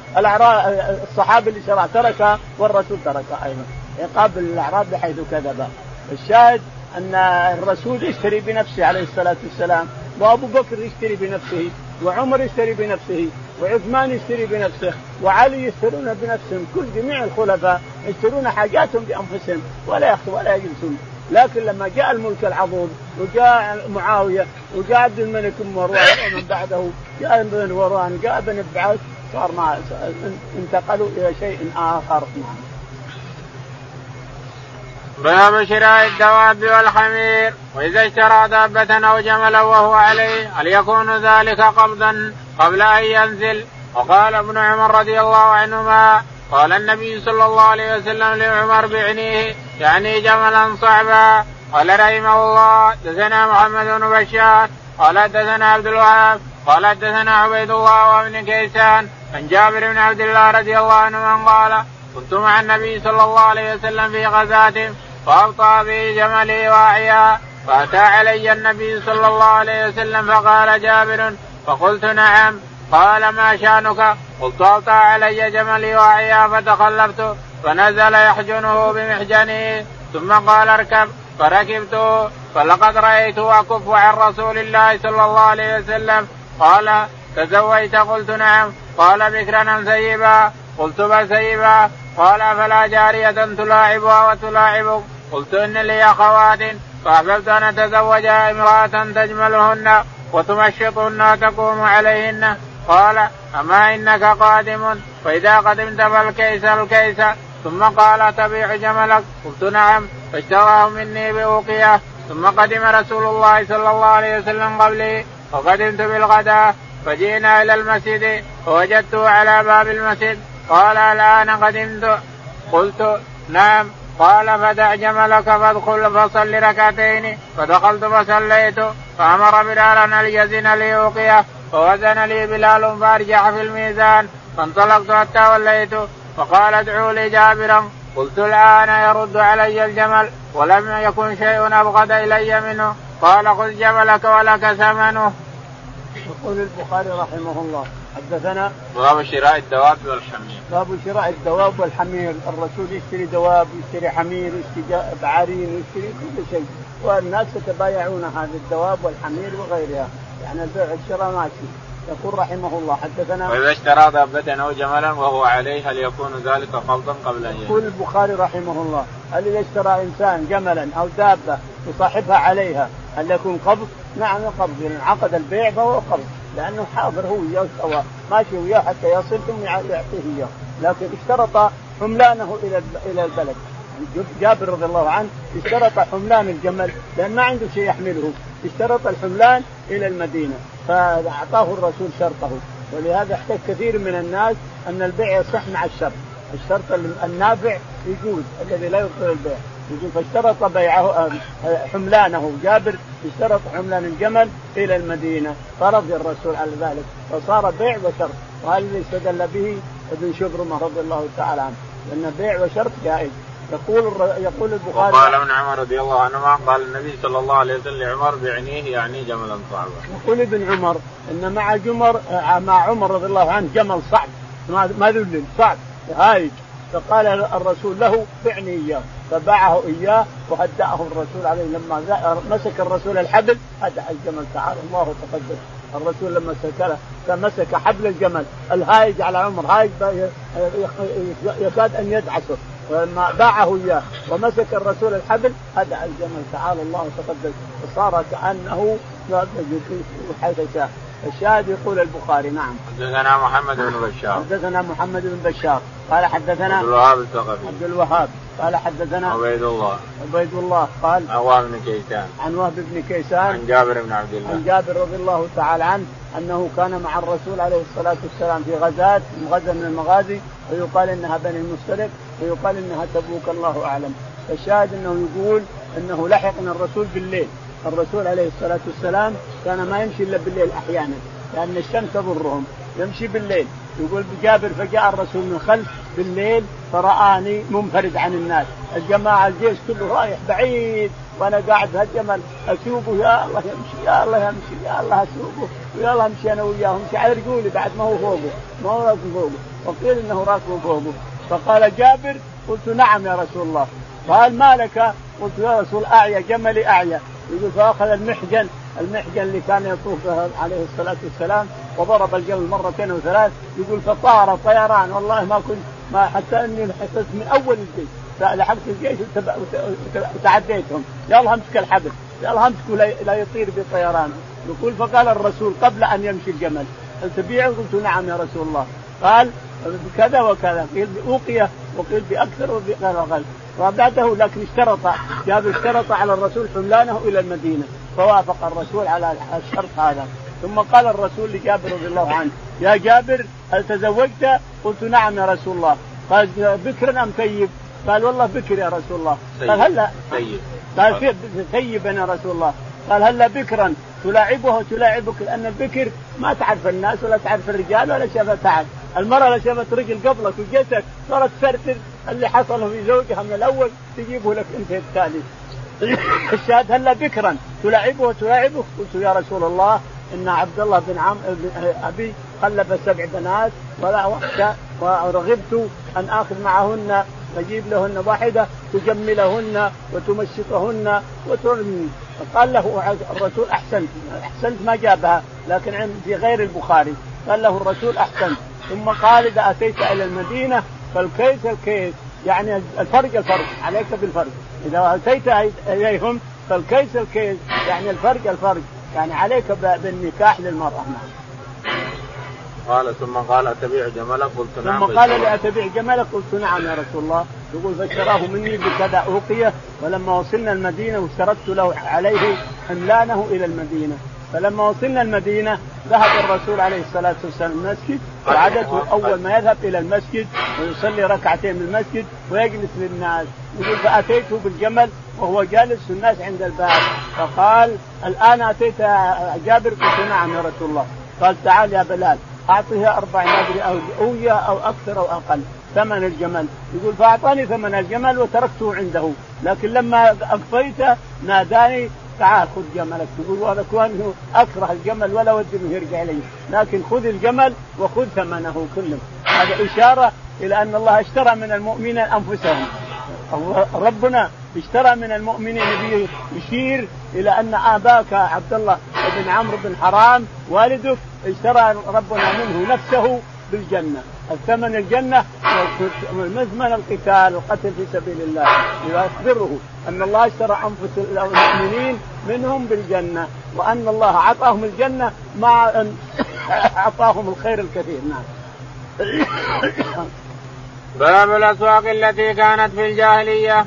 Speaker 2: الصحابي اللي شراها تركها والرسول تركها أيضا. عقاب الاعراب بحيث كذب. الشاهد أن الرسول يشتري بنفسه عليه الصلاة والسلام وأبو بكر يشتري بنفسه وعمر يشتري بنفسه وعثمان يشتري بنفسه وعلي يشترون بنفسهم. كل جميع الخلفاء يشترون حاجاتهم بأنفسهم ولا يخطوا ولا يجلسون. لكن لما جاء الملك العظيم وجاء معاوية وجاء عبد الملك بن مروان ومن بعده جاء ابن مروان جاء ابن البعث صار مع انتقلوا إلى شيء آخر.
Speaker 1: باب شراء الدواب والحمير وإذا اشترى دابة أو جملا وهو عليه هل يكون ذلك قبضا قبل أن ينزل وقال ابن عمر رضي الله عنهما قال النبي صلى الله عليه وسلم لعمر بعنيه يعني جملا صعبا. قال رحمه الله دثنا محمد بن بشار قال دثنا عبد الوهاب قال دثنا عبيد الله وابن كيسان عن جابر بن عبد الله رضي الله عنه قال كنت مع النبي صلى الله عليه وسلم في غزاة فأبطأ به جملي واعيا. فأتى علي النبي صلى الله عليه وسلم فقال جابر فقلت نعم. قال ما شأنك؟ قلت أبطأ علي جملي واعيا فتخلفت فنزل يحجنه بمحجنه ثم قال اركب. فركبت. فلقد رأيته أكف عن رسول الله صلى الله عليه وسلم. قال تزوجت؟ قلت نعم. قال بكرا سيبا؟ قلت بل سيبا. قال فلا جارية تلاعبها وتلاعبك؟ قلت إن لي أخوات فأحببت أن أتزوج امرأة تجملهن وتمشطهن وتقوم عليهن. قال أما إنك قادم فإذا قدمت فالكيس الكيس ثم قال تبيع جملك. قلت نعم. فاشتراه مني بأوقية. ثم قدم رسول الله صلى الله عليه وسلم قبلي. وقدمت بالغداء فجئنا إلى المسجد. فوجدته على باب المسجد. قال الان قدمت. قلت نعم. قال فدع جملك فادخل فصل ركعتين. فدخلت فصليت. فأمر بلالا أن يزن لي أوقية. فوزن لي بلال فارجع في الميزان فانطلقت حتى وليت فقال ادعوا لي جابرا. قلت الآن يرد علي الجمل ولم يكن شيء أبغض إلي منه. قال خذ جملك ولك ثمنه.
Speaker 2: يقول البخاري رحمه الله حدثنا
Speaker 1: باب شراء الدواب والحمير.
Speaker 2: باب شراء الدواب والحمير. الرسول يشتري دواب يشتري حمير يشتري بعارين يشتري كل شيء. والناس يتبايعون هذه الدواب والحمير وغيرها. يعني البيع والشراء ماشي يقول رحمه الله حدثنا
Speaker 1: وإذا اشترى دابة أو جملا وهو عليه هل يكون ذلك قبضا قبل أن
Speaker 2: يقول البخاري رحمه الله هل إذا اشترى إنسان جملا أو دابة يصاحبها عليها هل يكون قبض؟ نعم قبض. لأن عقد البيع فهو قبض لأنه حاضر هو وياه سواء ماشي وياه حتى يصل ثم يعطيه إياه. لكن اشترط حملانه إلى إلى البلد. جابر رضي الله عنه اشترط حملان الجمل لأن ما عنده شيء يحمله. اشترط الحملان إلى المدينة فاعطاه الرسول شرطه. ولهذا احتاج كثير من الناس أن البيع يصح مع الشرط. الشرط النافع يجوز الذي لا يبطل البيع. يقول فاشترط بيعه حملانه. جابر اشترط حملان الجمل إلى المدينة. فرضي الرسول على ذلك. فصار بيع وشرط. وهذا الذي استدل به ابن شبرمه رضي الله تعالى عنه. لأن بيع وشرط جائز. يقول يقول البخاري
Speaker 1: وقال ابن عمر رضي الله عنهما قال النبي صلى الله عليه وسلم لعمر بعنيه يعني جملا صعبا.
Speaker 2: يقول ابن عمر إن مع جمر مع عمر رضي الله عنه جمل صعب. ما ذل صعب هايج. فقال الرسول له بعني إياه فباعه إياه وهدأه الرسول عليه. لما مسك الرسول الحبل هدأ الجمل تعالى الله تقدم الرسول لما سكره فمسك حبل الجمل. الهايج على عمر هايج يكاد أن يدعسه. باعه إياه ومسك الرسول الحبل هدأ الجمل تعالى الله تقدم وصار كانه حيث شاء الشاهد يقول البخاري نعم.
Speaker 1: حدثنا محمد بن بشار.
Speaker 2: حدثنا محمد بن بشار. قال حدثنا
Speaker 1: عبد الوهاب الثقفي.
Speaker 2: عبد الوهاب. قال حدثنا
Speaker 1: عبيد الله.
Speaker 2: عبيد الله. قال
Speaker 1: عن وهب بن كيسان.
Speaker 2: عن وهب بن كيسان
Speaker 1: عن جابر بن عبد الله.
Speaker 2: عن جابر رضي الله تعالى عنه أنه كان مع الرسول عليه الصلاة والسلام في غزاة غزه من المغازي ويقال إنها بني المستلق ويقال إنها تبوك الله أعلم. الشاهد أنه يقول إنه لحقنا الرسول بالليل. الرسول عليه الصلاة والسلام كان ما يمشي إلا بالليل أحيانا لأن الشمس تضرهم. يمشي بالليل. يقول جابر فجاء الرسول من خلف بالليل فرآني منفرد عن الناس. الجماعة الجيش كله رايح بعيد وأنا قاعد في الجمل أسوقه يا الله يمشي يا الله يمشي يا الله أسوقه ويا الله أمشي أنا وياه امشي على رجولي بعد ما هو فوقه ما هو راكب فوقه. وقيل إنه راكب فوقه. فقال جابر قلت نعم يا رسول الله. قال ما لك؟ قلت يا رسول أعيا جملي أعيا. يقول فأخذ المحجن المحجن اللي كان يطوف عليه الصلاة والسلام وضرب الجمل مرتين أو ثلاث يقول فطار طيران والله ما كنت ما حتى إني حسست من أول الجيش. لحقت الجيش وتعديتهم. يلا أمسك الحبل يلا امسكه لا يطير بطيران. يقول فقال الرسول قبل أن يمشي الجمل هل تبيعه؟ قلت نعم يا رسول الله. قال بكذا وكذا قيل بأوقية وقيل بأكثر وبأقل وبعده لكن اشترط جاب اشترط على الرسول حملانه إلى المدينة فوافق الرسول على الشرط هذا. ثم قال الرسول لجابر رضي الله عنه يا جابر هل تزوجت؟ قلت نعم يا رسول الله. قال بكرا أم ثيب؟ قال والله بكر يا رسول الله. قال هلا. ثيب. قال ثيبا يا رسول الله. قال هلا بكرا. تلاعبها وتلاعبك لأن البكر ما تعرف الناس ولا تعرف الرجال ولا شافت تعب المرأة لو شافت رجل قبلك وجيتك صارت تسرسل اللي حصل في زوجها من الأول تجيبه لك أنت الثاني. الشاهد هلا بكرا. تلاعبه وتلاعبه. قلت يا رسول الله إن عبد الله بن عم أبي خلف سبع بنات ولا ورغبت أن آخذ معهن أجيب لهن واحدة تجملهن وتمشطهن وترمي. فقال له الرسول أحسنت. أحسنت ما جابها لكن في غير البخاري. قال له الرسول أحسنت. ثم قال إذا أتيت إلى المدينة فالكيس الكيس يعني الفرق الفرق عليك بالفرق إذا اتيت إليهم فالكيس الكيس يعني الفرق الفرق يعني عليك بالنكاح للمرأة. نعم.
Speaker 1: قال ثم قال أتبيع جملك؟ قلت نعم
Speaker 2: ثم قال لي أتبيع جملك؟ قلت نعم يا رسول الله. يقول فاشتراه مني بكذا أوقية ولما وصلنا المدينة واشترطت له عليه حملانه إلى المدينة. فلما وصلنا المدينة ذهب الرسول عليه الصلاة والسلام المسجد وعادته أول ما يذهب إلى المسجد ويصلي ركعتين من المسجد ويجلس للناس يقول فأتيته بالجمل وهو جالس الناس عند الباب فقال الآن أتيت جابر قلت نعم يا رسول الله. قال تعال يا بلال اعطيه أربع ما أدري أو أوية أو أكثر أو أقل ثمن الجمل. يقول فأعطاني ثمن الجمل وتركته عنده لكن لما اقضيت ناداني تعال خذ جملك. تقول وهذا كونه أكره الجمل ولا ودي إنه يرجع إلي. لكن خذ الجمل وخذ ثمنه كله. هذا إشارة إلى أن الله اشترى من المؤمنين أنفسهم. ربنا اشترى من المؤمنين يشير إلى أن آباك عبد الله بن عمرو بن حرام والدك اشترى ربنا منه نفسه بالجنة. الثمن الجنة ومزمن القتال القتل في سبيل الله ليخبره أن الله اشترى أنفس المؤمنين منهم بالجنة وأن الله أعطاهم الجنة مع ان أعطاهم الخير الكثير نعم.
Speaker 1: باب الأسواق التي كانت في الجاهلية.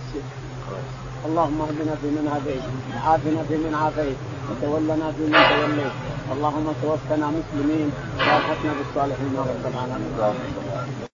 Speaker 2: اللهم اهدنا فيمن هديت وعافنا فيمن عافيت وتولنا فيمن توليت. اللهم توفنا مسلمين والحقنا بالصالحين رب العالمين.